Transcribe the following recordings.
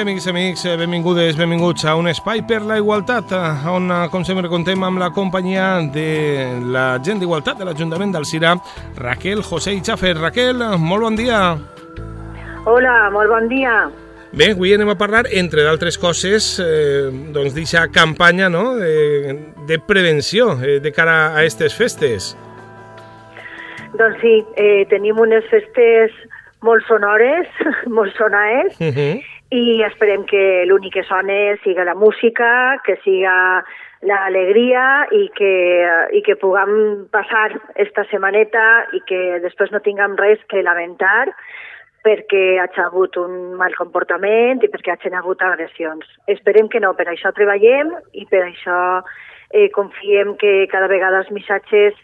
dia, amics i amics, benvingudes, benvinguts a un espai per la igualtat, on, com sempre, contem amb la companyia de la gent d'Igualtat de l'Ajuntament d'Alcira, Raquel José i Xafer. Raquel, molt bon dia. Hola, molt bon dia. Bé, avui anem a parlar, entre d'altres coses, eh, doncs d'aquesta campanya no? de, de prevenció eh, de cara a aquestes festes. Doncs sí, eh, tenim unes festes molt sonores, molt sonaes, uh -huh. I esperem que l'únic que sone siga la música, que siga l'alegria i que, i que puguem passar esta setmaneta i que després no tinguem res que lamentar perquè ha hagut un mal comportament i perquè hagin hagut agressions. Esperem que no, per això treballem i per això eh, confiem que cada vegada els missatges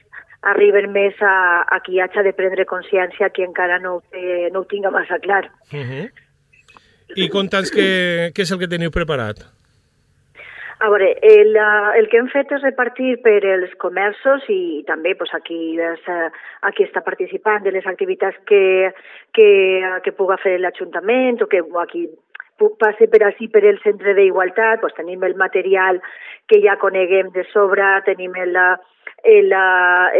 arriben més a, a qui hagi de prendre consciència qui encara no té, no ho tinga massa clar. Uh -huh. I conta'ns què, què és el que teniu preparat? A veure, el, el que hem fet és repartir per els comerços i també pues, aquí, les, aquí està participant de les activitats que, que, que puga fer l'Ajuntament o que aquí passe per així per el centre d'igualtat, pues, tenim el material que ja coneguem de sobre, tenim el, el,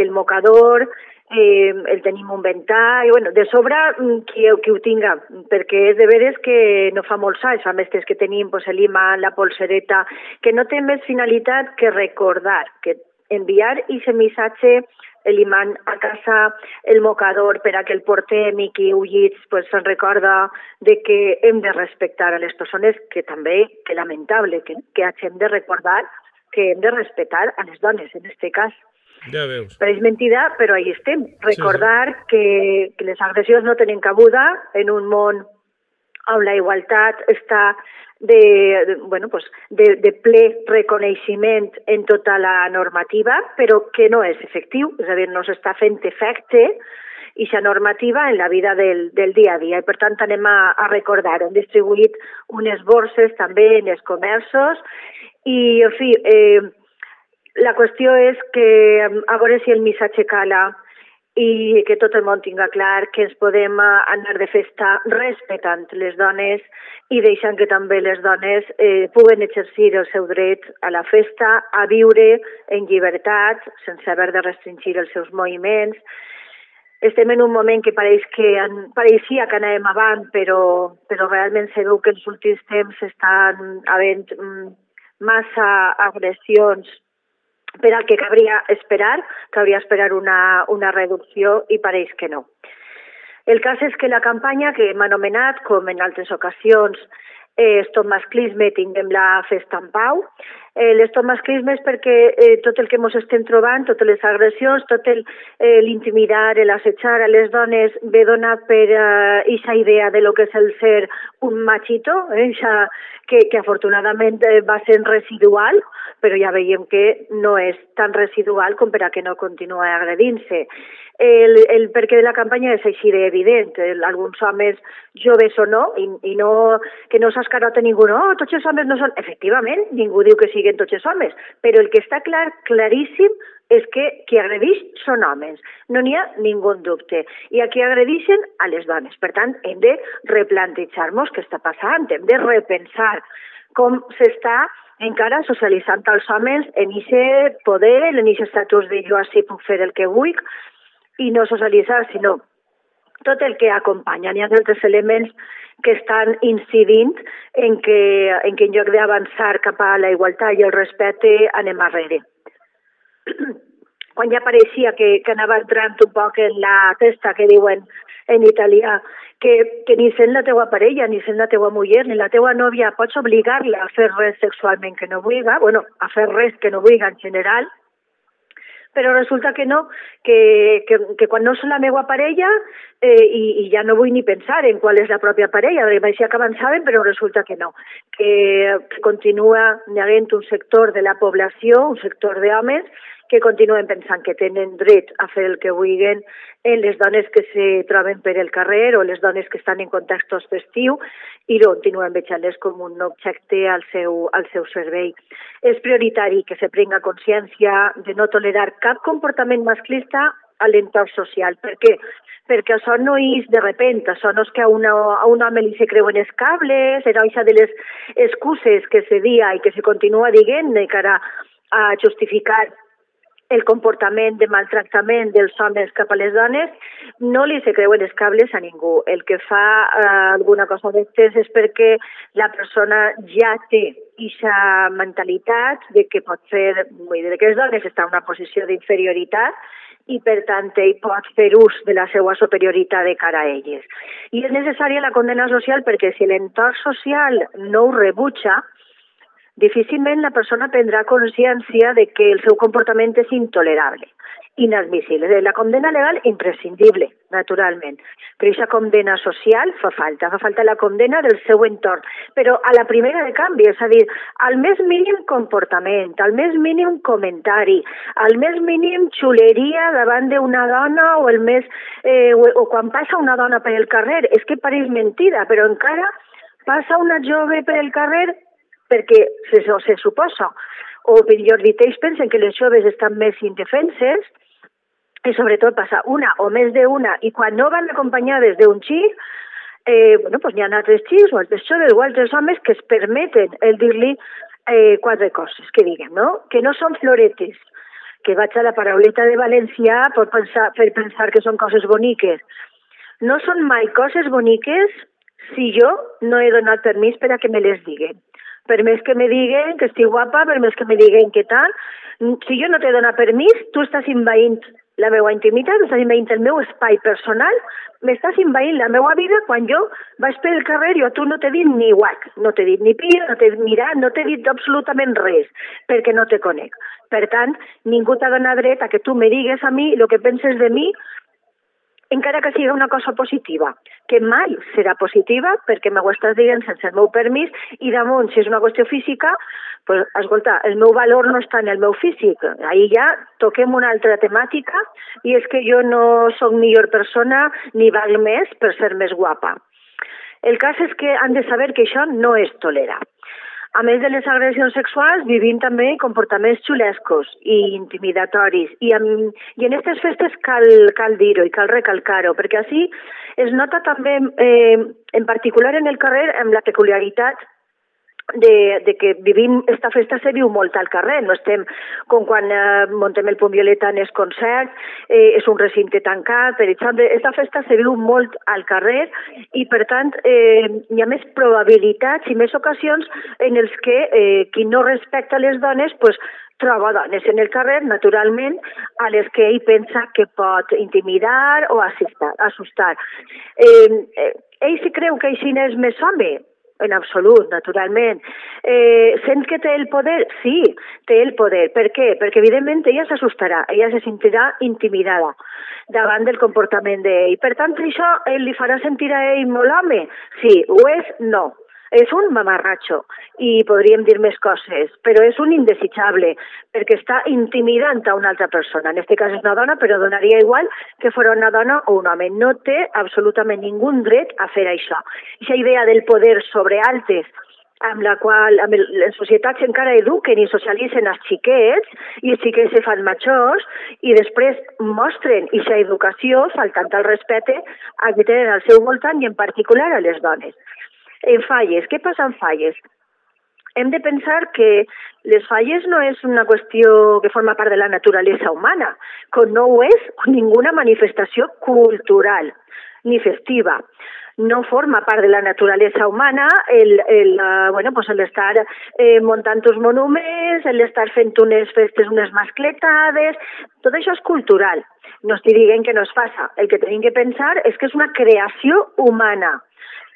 el mocador, eh, el tenim un ventall, bueno, de sobre mm, qui, qui ho tinga, perquè és de veres que no fa molts anys, fa mestres que tenim pues, l'imant, la polsereta, que no té més finalitat que recordar, que enviar aquest missatge l'imant a casa, el mocador per a que el portem i qui ullits pues, se'n recorda de que hem de respectar a les persones que també, que lamentable, que, que hagin de recordar que hem de respectar a les dones, en aquest cas. Ja veus. Però és mentida, però ahí estem. Recordar sí, sí. Que, que les agressions no tenen cabuda en un món on la igualtat està de, de, bueno, pues de, de ple reconeixement en tota la normativa, però que no és efectiu, és a dir, no s'està fent efecte i aquesta normativa en la vida del, del dia a dia. I per tant anem a, a recordar. Hem distribuït unes borses també en els comerços i, en fi, eh, la qüestió és que a veure si el missatge cala i que tot el món tinga clar que ens podem anar de festa respectant les dones i deixant que també les dones eh, puguen exercir el seu dret a la festa, a viure en llibertat, sense haver de restringir els seus moviments. Estem en un moment que pareix que en, pareixia que anàvem avant, però, però realment se veu que els últims temps estan havent mm, massa agressions per al que cabria esperar, cabria esperar una, una reducció i pareix que no. El cas és que la campanya que hem anomenat, com en altres ocasions, eh, Stop Masclisme, tinguem la festa en pau. Eh, L'Stop Masclisme és perquè eh, tot el que ens estem trobant, totes les agressions, tot l'intimidar, eh, l'assetjar a les dones ve donat per aquesta eh, idea de lo que és el ser un machito, eh, xa, que, que afortunadament eh, va sent residual, però ja veiem que no és tan residual com per a que no continuï agredint-se. El, el perquè de la campanya és així d'evident. Alguns homes joves o no, i, i no, que no s'ha escarot a ningú, no, tots els homes no són... Efectivament, ningú diu que siguin tots els homes, però el que està clar, claríssim, és que qui agredeix són homes. No n'hi ha ningú dubte. I aquí agredeixen a les dones. Per tant, hem de replantejar-nos què està passant, hem de repensar com s'està encara socialitzant els homes en aquest poder, en aquest estatus de jo així puc fer el que vull, i no socialitzar, sinó tot el que acompanya. Hi ha altres elements que estan incidint en que, en que en lloc d'avançar cap a la igualtat i el respecte anem arrere. Quan ja pareixia que, que anava entrant un poc en la testa que diuen en italià, que, que ni sent la teua parella, ni sent la teua muller, ni la teua nòvia, pots obligar-la a fer res sexualment que no vulga, bueno, a fer res que no vulga en general, però resulta que no, que, que, que quan no és la meva parella eh, i, i ja no vull ni pensar en qual és la pròpia parella, m'aixia que avançaven, però resulta que no, que, que continua havent un sector de la població, un sector d'homes, que continuen pensant que tenen dret a fer el que vulguin en les dones que se troben per el carrer o les dones que estan en contextos festiu i continuen veient-les com un objecte al seu, al seu servei. És prioritari que se prenga consciència de no tolerar cap comportament masclista a l'entorn social. Per què? perquè això no és de repente, això no és que a, una, a un home li se creuen els cables, era això de les excuses que se dia i que se continua dient de cara a justificar el comportament de maltractament dels homes cap a les dones, no li se creuen els cables a ningú. El que fa eh, alguna cosa d'estes és perquè la persona ja té aquesta mentalitat de que pot fer, vull dir, que les dones estan en una posició d'inferioritat i per tant ell pot fer ús de la seva superioritat de cara a elles. I és necessària la condena social perquè si l'entorn social no ho rebutja, difícilment la persona prendrà consciència de que el seu comportament és intolerable, inadmissible. La condena legal, imprescindible, naturalment. Però aquesta condena social fa falta, fa falta la condena del seu entorn. Però a la primera de canvi, és a dir, al més mínim comportament, al més mínim comentari, al més mínim xuleria davant d'una dona o el més... Eh, o, o quan passa una dona per el carrer, és que pareix mentida, però encara passa una jove per el carrer perquè se, se suposa, o millor dit, ells pensen que les joves estan més indefenses, i sobretot passa una o més d'una, i quan no van acompanyades d'un xic, eh, bueno, pues n'hi ha altres xics o altres joves o altres homes que es permeten el dir-li eh, quatre coses que diguem, no? Que no són floretes, que vaig a la parauleta de València per pensar, per pensar que són coses boniques. No són mai coses boniques si jo no he donat permís per a que me les diguen per més que me diguen que estic guapa, per més que me diguen que tal, si jo no t'he donat permís, tu estàs invaint la meva intimitat, estàs invaint el meu espai personal, m'estàs invaint la meva vida quan jo vaig pel carrer i a tu no t'he dit ni guac, no t'he dit ni pia, no t'he mirat, no t'he dit absolutament res, perquè no te conec. Per tant, ningú t'ha donat dret a que tu me digues a mi el que penses de mi encara que sigui una cosa positiva, que mai serà positiva perquè m'ho estàs dient sense el meu permís i damunt, si és una qüestió física, pues, escolta, el meu valor no està en el meu físic. Ahir ja toquem una altra temàtica i és que jo no sóc millor persona ni val més per ser més guapa. El cas és que han de saber que això no es tolera. A més de les agressions sexuals, vivim també comportaments xulescos i intimidatoris. I i en aquestes festes cal, cal dir-ho i cal recalcar-ho, perquè així es nota també, eh, en particular en el carrer, amb la peculiaritat de, de que vivim, esta festa se viu molt al carrer, no estem com quan eh, montem el Punt Violeta en els concerts, eh, és un recinte tancat, per exemple, esta festa se viu molt al carrer i per tant eh, hi ha més probabilitats i més ocasions en els que eh, qui no respecta les dones pues, troba dones en el carrer, naturalment, a les que ell pensa que pot intimidar o assustar. assustar. Eh, eh, ell si creu que així és més home, en absolut, naturalment. Eh, sent que té el poder? Sí, té el poder. Per què? Perquè, evidentment, ella s'assustarà, ella se sentirà intimidada davant del comportament d'ell. Per tant, això ell li farà sentir a ell molt home? Sí, ho és? No és un mamarratxo i podríem dir més coses, però és un indesitjable perquè està intimidant a una altra persona. En aquest cas és una dona, però donaria igual que fos una dona o un home. No té absolutament ningú dret a fer això. Aquesta idea del poder sobre altes amb la qual amb el, les societats encara eduquen i socialitzen els xiquets i els xiquets se fan majors i després mostren aquesta educació faltant al respecte a que tenen al seu voltant i en particular a les dones en falles. Què passa en falles? Hem de pensar que les falles no és una qüestió que forma part de la naturalesa humana, com no ho és ninguna manifestació cultural ni festiva no forma part de la naturalesa humana el, el, uh, bueno, pues el estar eh, muntant uns monuments, el estar fent unes festes, unes mascletades, tot això és cultural. No estic dient que no es faça. El que tenim que pensar és que és una creació humana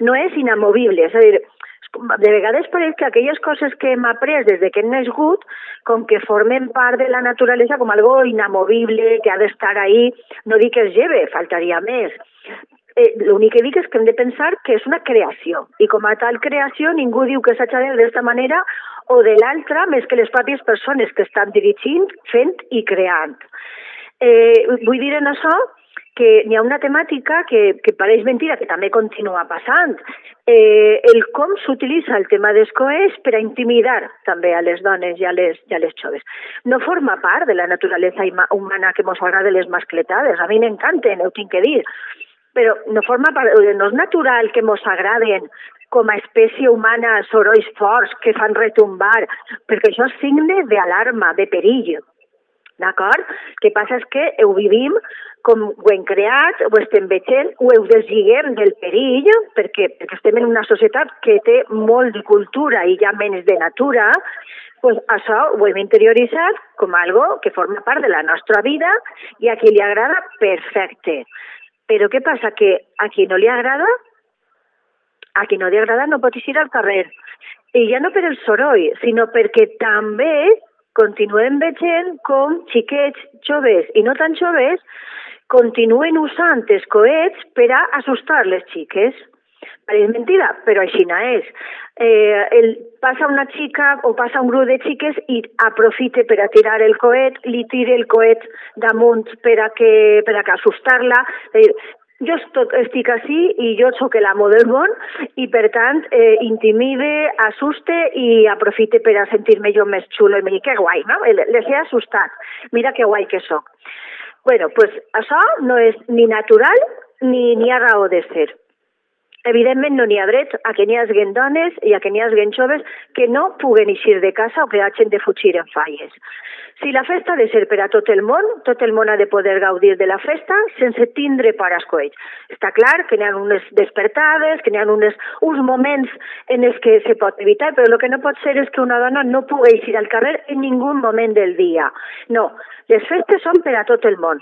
no és inamovible, és a dir, de vegades pareix que aquelles coses que hem après des de que hem nascut, com que formen part de la naturalesa com algo inamovible, que ha d'estar ahí, no dic que es lleve, faltaria més. Eh, L'únic que dic és que hem de pensar que és una creació, i com a tal creació ningú diu que s'ha de d'esta manera o de l'altra, més que les pròpies persones que estan dirigint, fent i creant. Eh, vull dir en això que n'hi ha una temàtica que, que pareix mentira, que també continua passant. Eh, el com s'utilitza el tema dels coers per a intimidar també a les dones i a les, i a les joves. No forma part de la naturalesa humana que mos agrada les mascletades. A mi m'encanten, ho tinc que dir. Però no forma part, no és natural que mos agraden com a espècie humana sorolls forts que fan retombar, perquè això és signe d'alarma, de perill. D'acord? Que passa és que ho vivim com ho hem creat, ho estem veient, ho ho deslligem del perill, perquè, perquè estem en una societat que té molt de cultura i ja menys de natura, pues això ho hem interioritzat com algo que forma part de la nostra vida i a qui li agrada, perfecte. Però què passa? Que a qui no li agrada, a qui no li agrada no pot eixir al carrer. I ja no per el soroll, sinó perquè també continuem veient com xiquets joves i no tan joves continuen usant els coets per a assustar les xiques. És mentida, però així no és. Eh, el, passa una xica o passa un grup de xiques i aprofite per a tirar el coet, li tira el coet damunt per a que, per a que assustar-la. Jo estic, així i jo sóc l'amo del món i per tant eh, intimide, assuste i aprofite per a sentir-me jo més xulo i dic que no? Les he assustat, mira que guai que sóc. Bueno, pues això no és ni natural ni ni ha de ser. Evidentment no n'hi ha dret a que n'hi haguen dones i a que n'hi haguen joves que no puguen eixir de casa o que hagin de fugir en falles. Si la festa ha de ser per a tot el món, tot el món ha de poder gaudir de la festa sense tindre por als coells. Està clar que n'hi ha unes despertades, que n'hi ha unes, uns moments en els que se pot evitar, però el que no pot ser és que una dona no pugui eixir al carrer en ningú moment del dia. No, les festes són per a tot el món.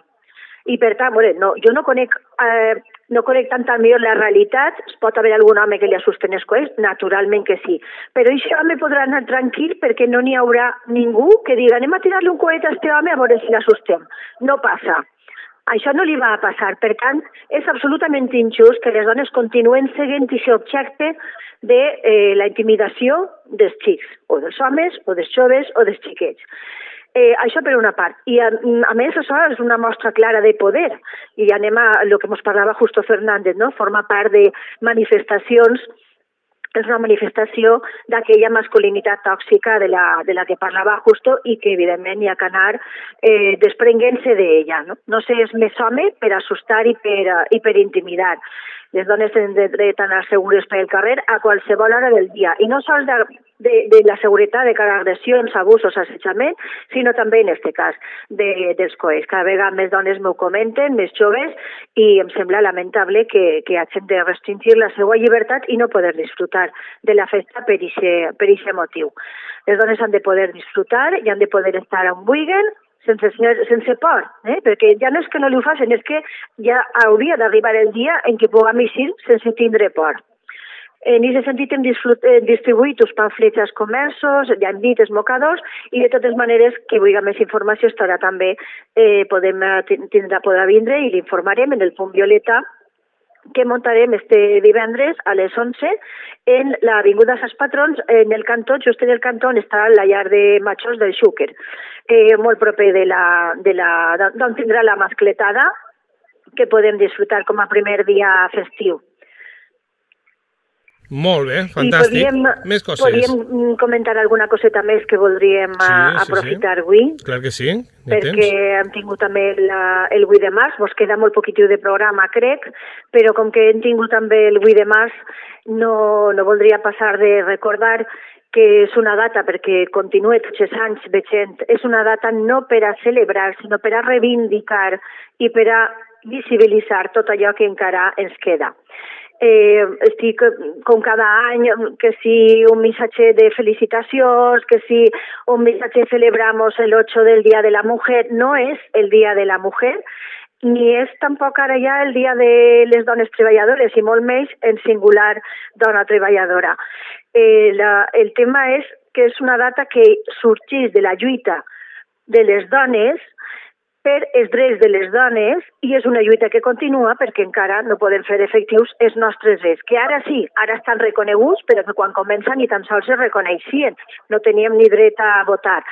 I per tant, bueno, no, jo no conec eh, no conec tant millor la realitat, es pot haver algun home que li assusten els coets, naturalment que sí, però aquest home podrà anar tranquil perquè no n'hi haurà ningú que diga anem a tirar-li un coet a este home a veure si l'assustem. No passa. Això no li va a passar. Per tant, és absolutament injust que les dones continuen seguint aquest objecte de eh, la intimidació dels xics, o dels homes, o dels joves, o dels xiquets. Eh, això per una part. I a, a més això és una mostra clara de poder. I anem a el que ens parlava Justo Fernández, no? forma part de manifestacions és una manifestació d'aquella masculinitat tòxica de la, de la que parlava Justo i que evidentment hi ha que anar eh, desprenguent-se d'ella. No? no sé, és més home per assustar i per, i per intimidar. Les dones tenen dret a anar segures pel carrer a qualsevol hora del dia. I no sols de, de, de la seguretat de cada agressions, abusos, assetjament, sinó també en aquest cas de, dels coes. Cada vegada més dones m'ho comenten, més joves, i em sembla lamentable que, que hagin de restringir la seva llibertat i no poder disfrutar de la festa per aquest motiu. Les dones han de poder disfrutar i han de poder estar on vulguin, sense, sense por, eh? perquè ja no és que no li ho facin, és que ja hauria d'arribar el dia en què puguem eixir sense tindre por. En aquest sentit hem distribuït els pamflets als comerços, ja hem dit els mocadors, i de totes maneres, que vulgui més informació estarà també, eh, podem tindrà podrà vindre i l'informarem en el punt violeta que muntarem este divendres a les 11 en l'Avinguda Sants Patrons, en el cantó, just en el cantó on està la llar de machos del Xúquer, eh, molt proper de la, de la, d'on tindrà la mascletada, que podem disfrutar com a primer dia festiu. Molt bé, fantàstic. podríem, més coses. Podríem comentar alguna coseta més que voldríem sí, sí, aprofitar sí. avui. Clar que sí. Perquè temps. hem tingut també la, el 8 de març, mos queda molt poquitiu de programa, crec, però com que hem tingut també el 8 de març, no, no voldria passar de recordar que és una data, perquè continua tots els anys veient, és una data no per a celebrar, sinó per a reivindicar i per a visibilitzar tot allò que encara ens queda eh, estic com cada any, que si un missatge de felicitacions, que si un missatge celebramos el 8 del Dia de la Mujer, no és el Dia de la Mujer, ni és tampoc ara ja el dia de les dones treballadores i molt més en singular dona treballadora. Eh, el tema és que és una data que sorgeix de la lluita de les dones per els drets de les dones i és una lluita que continua perquè encara no podem fer efectius els nostres drets, que ara sí, ara estan reconeguts, però que quan comencen ni tan sols es reconeixien, no teníem ni dret a votar.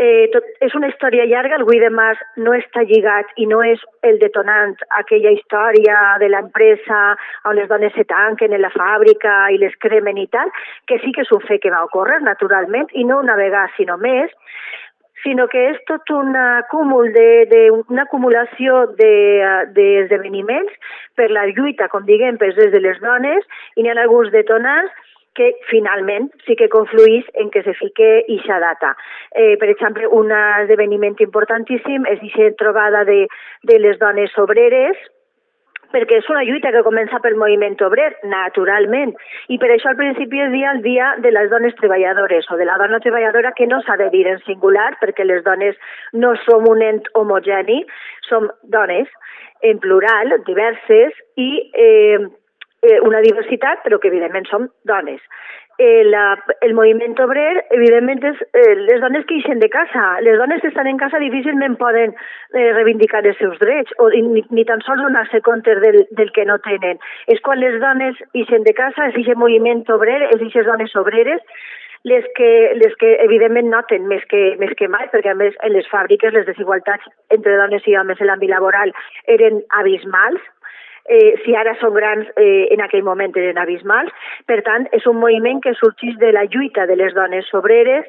Eh, tot, és una història llarga, el 8 de març no està lligat i no és el detonant aquella història de l'empresa on les dones se tanquen en la fàbrica i les cremen i tal, que sí que és un fet que va ocórrer naturalment i no una vegada sinó més, sinó que és tot un acúmul de, de una acumulació d'esdeveniments de, per la lluita, com diguem, drets de les dones, i n'hi ha alguns detonants que finalment sí que confluís en que se fique ixa data. Eh, per exemple, un esdeveniment importantíssim és aquesta trobada de, de les dones obreres, perquè és una lluita que comença pel moviment obrer, naturalment, i per això al principi es dia el dia de les dones treballadores o de la dona treballadora que no s'ha de dir en singular perquè les dones no som un ent homogeni, som dones en plural, diverses, i eh, eh, una diversitat, però que evidentment som dones eh, la, el moviment obrer, evidentment, és eh, les dones que ixen de casa. Les dones que estan en casa difícilment poden eh, reivindicar els seus drets o ni, ni tan sols donar-se compte del, del que no tenen. És quan les dones ixen de casa, és aquest moviment obrer, és aquestes dones obreres, les que, les que evidentment noten més que, més que mai, perquè a més en les fàbriques les desigualtats entre dones i homes en l'àmbit laboral eren abismals, eh, si ara són grans, eh, en aquell moment eren abismals. Per tant, és un moviment que sorgeix de la lluita de les dones obreres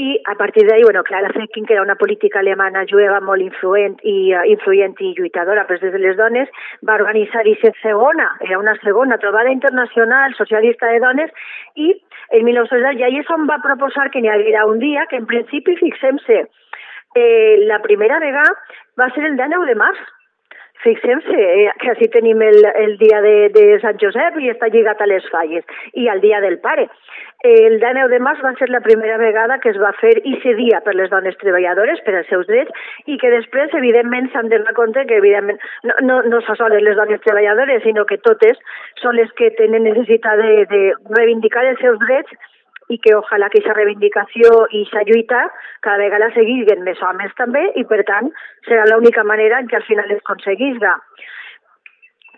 i a partir d'ahir, bueno, Clara Zetkin, que era una política alemana jueva molt influent i uh, influent i lluitadora per des de les dones, va organitzar aquesta segona, era una segona trobada internacional socialista de dones i en 1910 ja és on va proposar que n'hi haguera un dia que en principi, fixem-se, eh, la primera vegada va ser el 19 de març, Fixem-se eh, que així tenim el, el dia de, de Sant Josep i està lligat a les falles, i el dia del pare. El 19 de març va ser la primera vegada que es va fer aquest dia per les dones treballadores, per als seus drets, i que després, evidentment, s'han de compte que, evidentment, no, no, no solen les dones treballadores, sinó que totes són les que tenen necessitat de, de reivindicar els seus drets i que ojalà que aquesta reivindicació i aquesta lluita cada vegada seguissin més homes també i per tant serà l'única manera en què al final es aconseguisga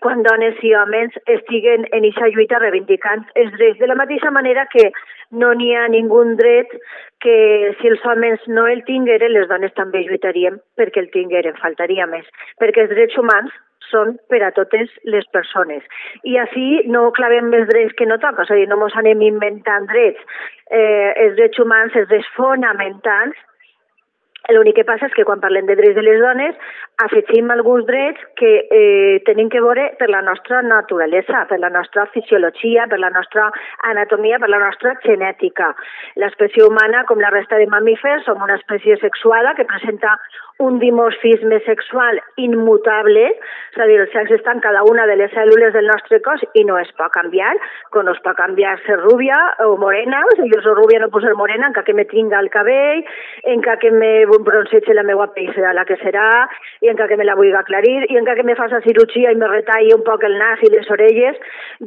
quan dones i homes estiguen en aquesta lluita reivindicant els drets de la mateixa manera que no n'hi ha ningú dret que si els homes no el tingueren, les dones també lluitaríem perquè el tingueren, faltaria més. Perquè els drets humans són per a totes les persones. I així no clavem més drets que no toca, és a dir, no ens anem inventant drets. Eh, els drets humans, els drets fonamentals, L'únic que passa és que quan parlem de drets de les dones afegim alguns drets que eh, tenim que veure per la nostra naturalesa, per la nostra fisiologia, per la nostra anatomia, per la nostra genètica. L'espècie humana, com la resta de mamífers, som una espècie sexuada que presenta un dimorfisme sexual immutable, és a dir, el sexe està en cada una de les cèl·lules del nostre cos i no es pot canviar, com no es pot canviar ser rúbia o morena, si jo soc rúbia no puc ser morena, encara que me tinga el cabell, encara que me bronzege la meva pell serà la que serà, i encara que me la vulgui aclarir, i encara que me faça cirurgia i me retalli un poc el nas i les orelles,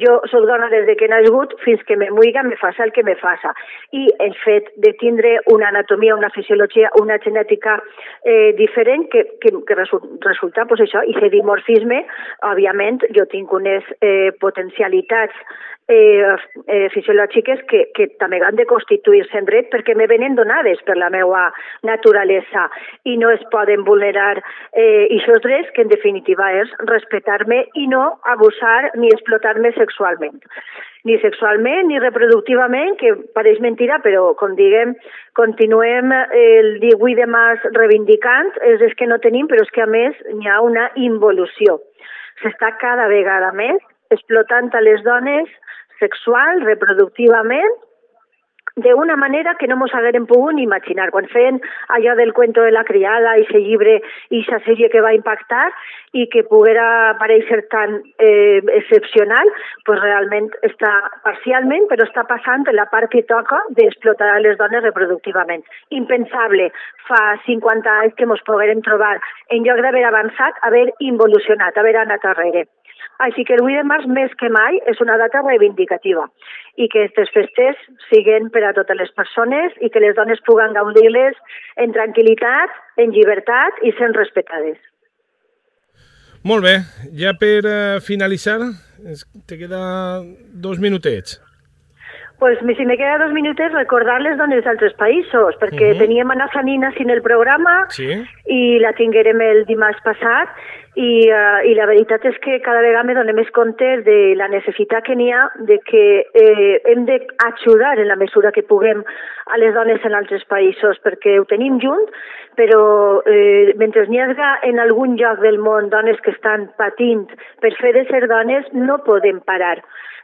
jo soc dona des de que he nascut fins que me muiga, me faça el que me faça. I el fet de tindre una anatomia, una fisiologia, una genètica eh, diferent que, que, que resulta pues, això, i aquest dimorfisme, òbviament, jo tinc unes eh, potencialitats eh, eh, fisiològiques que, que també han de constituir-se en dret perquè me venen donades per la meva naturalesa i no es poden vulnerar eh, aquests drets que en definitiva és respectar-me i no abusar ni explotar-me sexualment ni sexualment ni reproductivament, que pareix mentira, però com diguem, continuem el 18 de març reivindicant, és, és que no tenim, però és que a més hi ha una involució. S'està cada vegada més explotant a les dones sexual, reproductivament, d'una manera que no mos haguérem pogut ni imaginar. Quan feien allò del cuento de la criada, i se llibre i sa sèrie que va impactar i que poguera aparèixer tan eh, excepcional, pues realment està parcialment, però està passant en la part que toca d'explotar les dones reproductivament. Impensable fa 50 anys que mos poguérem trobar, en lloc d'haver avançat, haver involucionat, haver anat darrere. Així que el 8 de març més que mai és una data reivindicativa i que aquestes festes siguen per a totes les persones i que les dones puguen gaudir-les en tranquil·litat, en llibertat i sent respectades. Molt bé, ja per uh, finalitzar, te queda dos minutets. Pues si me queda dos minutos recordar-les dones d'altres països, perquè uh -huh. teníem Anna Fanina sin el programa sí. i la tinguérem el dimarts passat i, uh, i la veritat és que cada vegada me donem més compte de la necessitat que n'hi ha de que eh, hem d'ajudar en la mesura que puguem a les dones en altres països, perquè ho tenim junt, però eh, mentre n'hi hagi en algun lloc del món dones que estan patint per fer de ser dones, no podem parar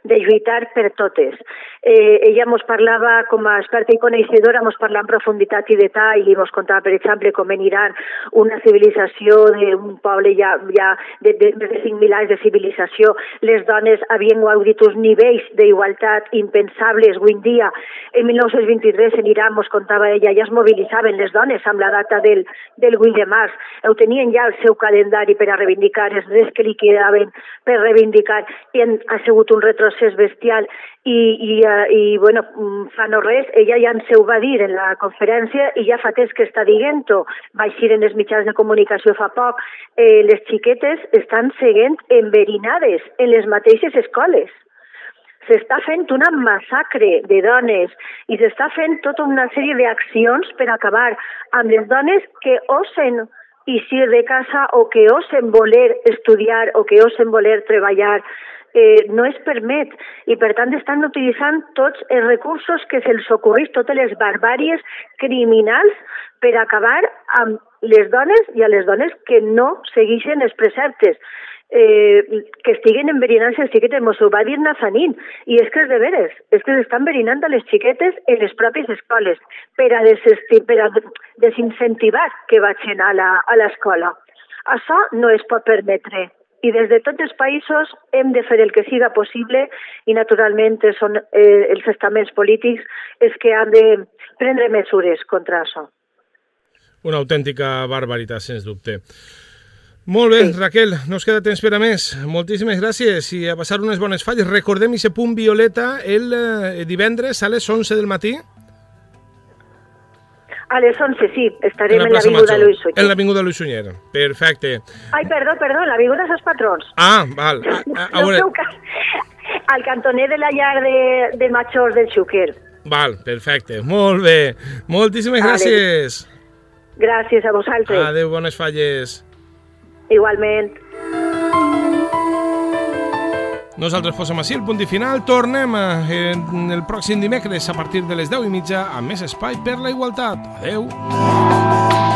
de lluitar per totes. Eh, ella ens parlava com a experta i coneixedora, ens parlava en profunditat i detall i ens contava, per exemple, com en Iran una civilització d'un poble ja, ja de, de més de 5.000 anys de civilització, les dones havien gaudit uns nivells d'igualtat impensables. Avui dia. En 1923 en Iran ens contava ella, ja es mobilitzaven les dones amb la data del, del 8 de març, ho tenien ja el seu calendari per a reivindicar els drets que li quedaven per reivindicar i han, ha sigut un retros procés bestial. I, i, uh, i bueno, fa no res, ella ja ens ho va dir en la conferència i ja fa temps que està dient-ho, va eixir en els mitjans de comunicació fa poc, eh, les xiquetes estan seguint enverinades en les mateixes escoles. S'està fent una massacre de dones i s'està fent tota una sèrie d'accions per acabar amb les dones que osen eixir de casa o que osen voler estudiar o que osen voler treballar eh, no es permet. I per tant estan utilitzant tots els recursos que se'ls ocorrís, totes les barbàries criminals per acabar amb les dones i a les dones que no segueixen els preceptes eh, que estiguen enverinant les xiquetes, mos ho va dir Nazanín, i és que és de veres, és que s'estan enverinant a les xiquetes en les pròpies escoles per a, per a desincentivar que vagin a l'escola. Això no es pot permetre i des de tots els països hem de fer el que siga possible i naturalment són eh, els estaments polítics els que han de prendre mesures contra això. Una autèntica barbaritat, sens dubte. Molt bé, sí. Raquel, no us queda temps per a més. Moltíssimes gràcies i a passar unes bones falles. Recordem aquest punt violeta el eh, divendres a les 11 del matí. A les 11, sí, estarem en l'Avinguda Luis Sunyer. En l'Avinguda Luis Sunyer, perfecte. Ai, perdó, perdó, l'Avinguda Sos Patrons. Ah, val. A, a, a veure... Al cantoner de la llar de, de Majors del Xúquer. Val, perfecte, molt bé. Moltíssimes vale. gràcies. Gràcies a vosaltres. Adéu, bones falles. Igualment. Nosaltres posem així el punt i final. Tornem eh, el pròxim dimecres a partir de les 10 i mitja amb més espai per la igualtat. Adeu.